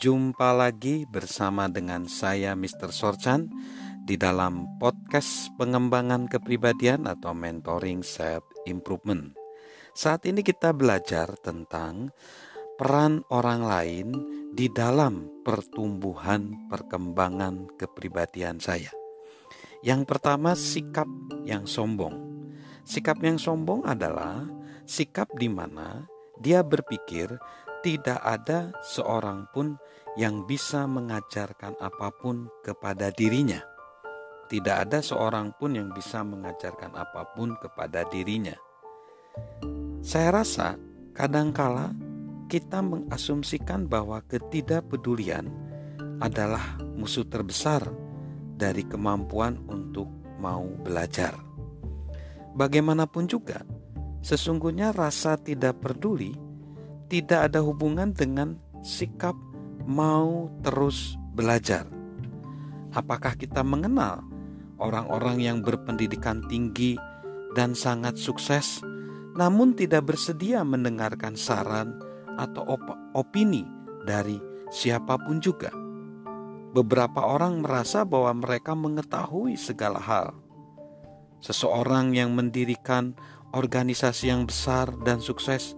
Jumpa lagi bersama dengan saya Mr. Sorchan di dalam podcast pengembangan kepribadian atau mentoring self improvement. Saat ini kita belajar tentang peran orang lain di dalam pertumbuhan perkembangan kepribadian saya. Yang pertama, sikap yang sombong. Sikap yang sombong adalah sikap di mana dia berpikir tidak ada seorang pun yang bisa mengajarkan apa pun kepada dirinya. Tidak ada seorang pun yang bisa mengajarkan apa pun kepada dirinya. Saya rasa kadangkala kita mengasumsikan bahwa ketidakpedulian adalah musuh terbesar dari kemampuan untuk mau belajar. Bagaimanapun juga, sesungguhnya rasa tidak peduli tidak ada hubungan dengan sikap mau terus belajar. Apakah kita mengenal orang-orang yang berpendidikan tinggi dan sangat sukses, namun tidak bersedia mendengarkan saran atau op opini dari siapa pun juga? Beberapa orang merasa bahwa mereka mengetahui segala hal. Seseorang yang mendirikan organisasi yang besar dan sukses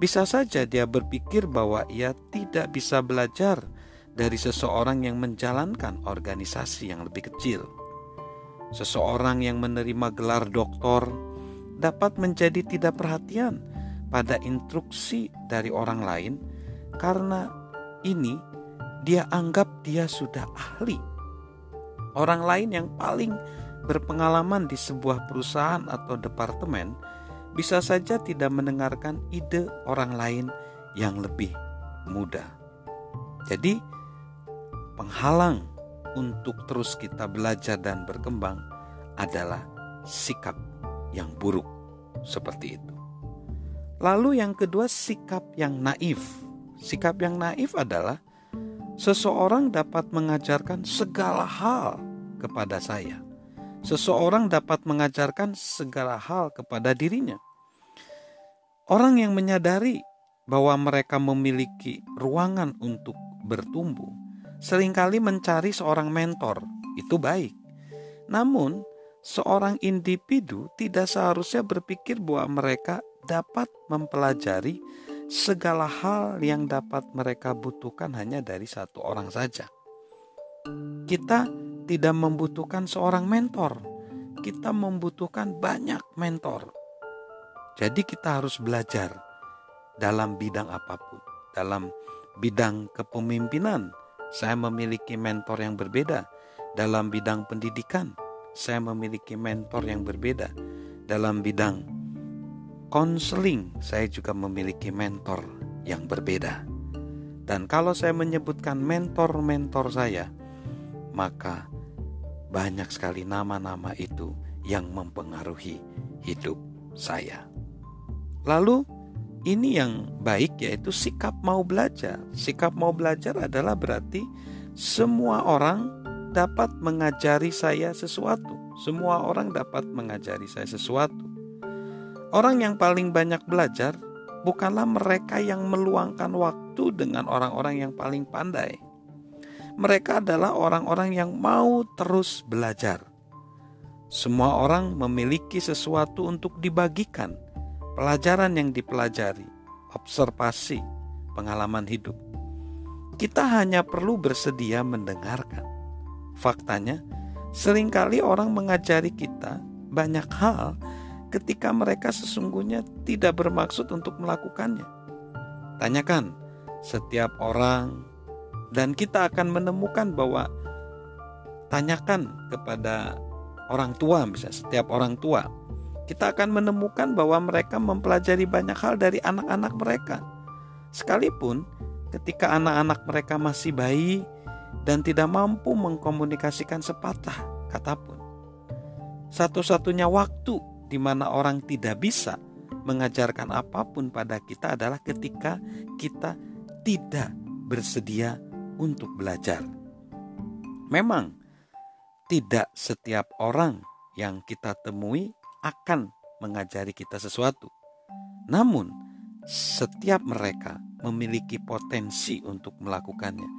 bisa saja dia berpikir bahwa ia tidak bisa belajar dari seseorang yang menjalankan organisasi yang lebih kecil. Seseorang yang menerima gelar doktor dapat menjadi tidak perhatian pada instruksi dari orang lain karena ini dia anggap dia sudah ahli. Orang lain yang paling berpengalaman di sebuah perusahaan atau departemen bisa saja tidak mendengarkan ide orang lain yang lebih muda. Jadi, penghalang untuk terus kita belajar dan berkembang adalah sikap yang buruk seperti itu. Lalu, yang kedua, sikap yang naif. Sikap yang naif adalah seseorang dapat mengajarkan segala hal kepada saya seseorang dapat mengajarkan segala hal kepada dirinya. Orang yang menyadari bahwa mereka memiliki ruangan untuk bertumbuh, sering kali mencari seorang mentor. Itu baik. Namun, seorang individu tidak seharusnya berpikir bahwa mereka dapat mempelajari segala hal yang dapat mereka butuhkan hanya dari satu orang saja. Kita tidak membutuhkan seorang mentor, kita membutuhkan banyak mentor. Jadi, kita harus belajar dalam bidang apa pun, dalam bidang kepemimpinan. Saya memiliki mentor yang berbeda dalam bidang pendidikan. Saya memiliki mentor yang berbeda dalam bidang konseling. Saya juga memiliki mentor yang berbeda. Dan kalau saya menyebutkan mentor-mentor saya, maka banyak sekali nama-nama itu yang mempengaruhi hidup saya. Lalu ini yang baik yaitu sikap mau belajar. Sikap mau belajar adalah berarti semua orang dapat mengajari saya sesuatu. Semua orang dapat mengajari saya sesuatu. Orang yang paling banyak belajar bukanlah mereka yang meluangkan waktu dengan orang-orang yang paling pandai mereka adalah orang-orang yang mau terus belajar. Semua orang memiliki sesuatu untuk dibagikan, pelajaran yang dipelajari, observasi, pengalaman hidup. Kita hanya perlu bersedia mendengarkan. Faktanya, sering kali orang mengajari kita banyak hal ketika mereka sesungguhnya tidak bermaksud untuk melakukannya. Tanyakan, setiap orang dan kita akan menemukan bahwa tanyakan kepada orang tua misalnya setiap orang tua kita akan menemukan bahwa mereka mempelajari banyak hal dari anak-anak mereka. Sekalipun ketika anak-anak mereka masih bayi dan tidak mampu mengkomunikasikan sepatah kata pun satu-satunya waktu di mana orang tidak bisa mengajarkan apa pun pada kita adalah ketika kita tidak bersedia untuk belajar. Memang tidak setiap orang yang kita temui akan mengajari kita sesuatu. Namun, setiap mereka memiliki potensi untuk melakukannya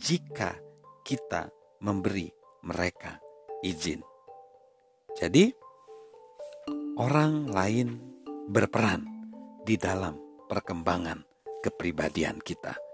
jika kita memberi mereka izin. Jadi, orang lain berperan di dalam perkembangan kepribadian kita.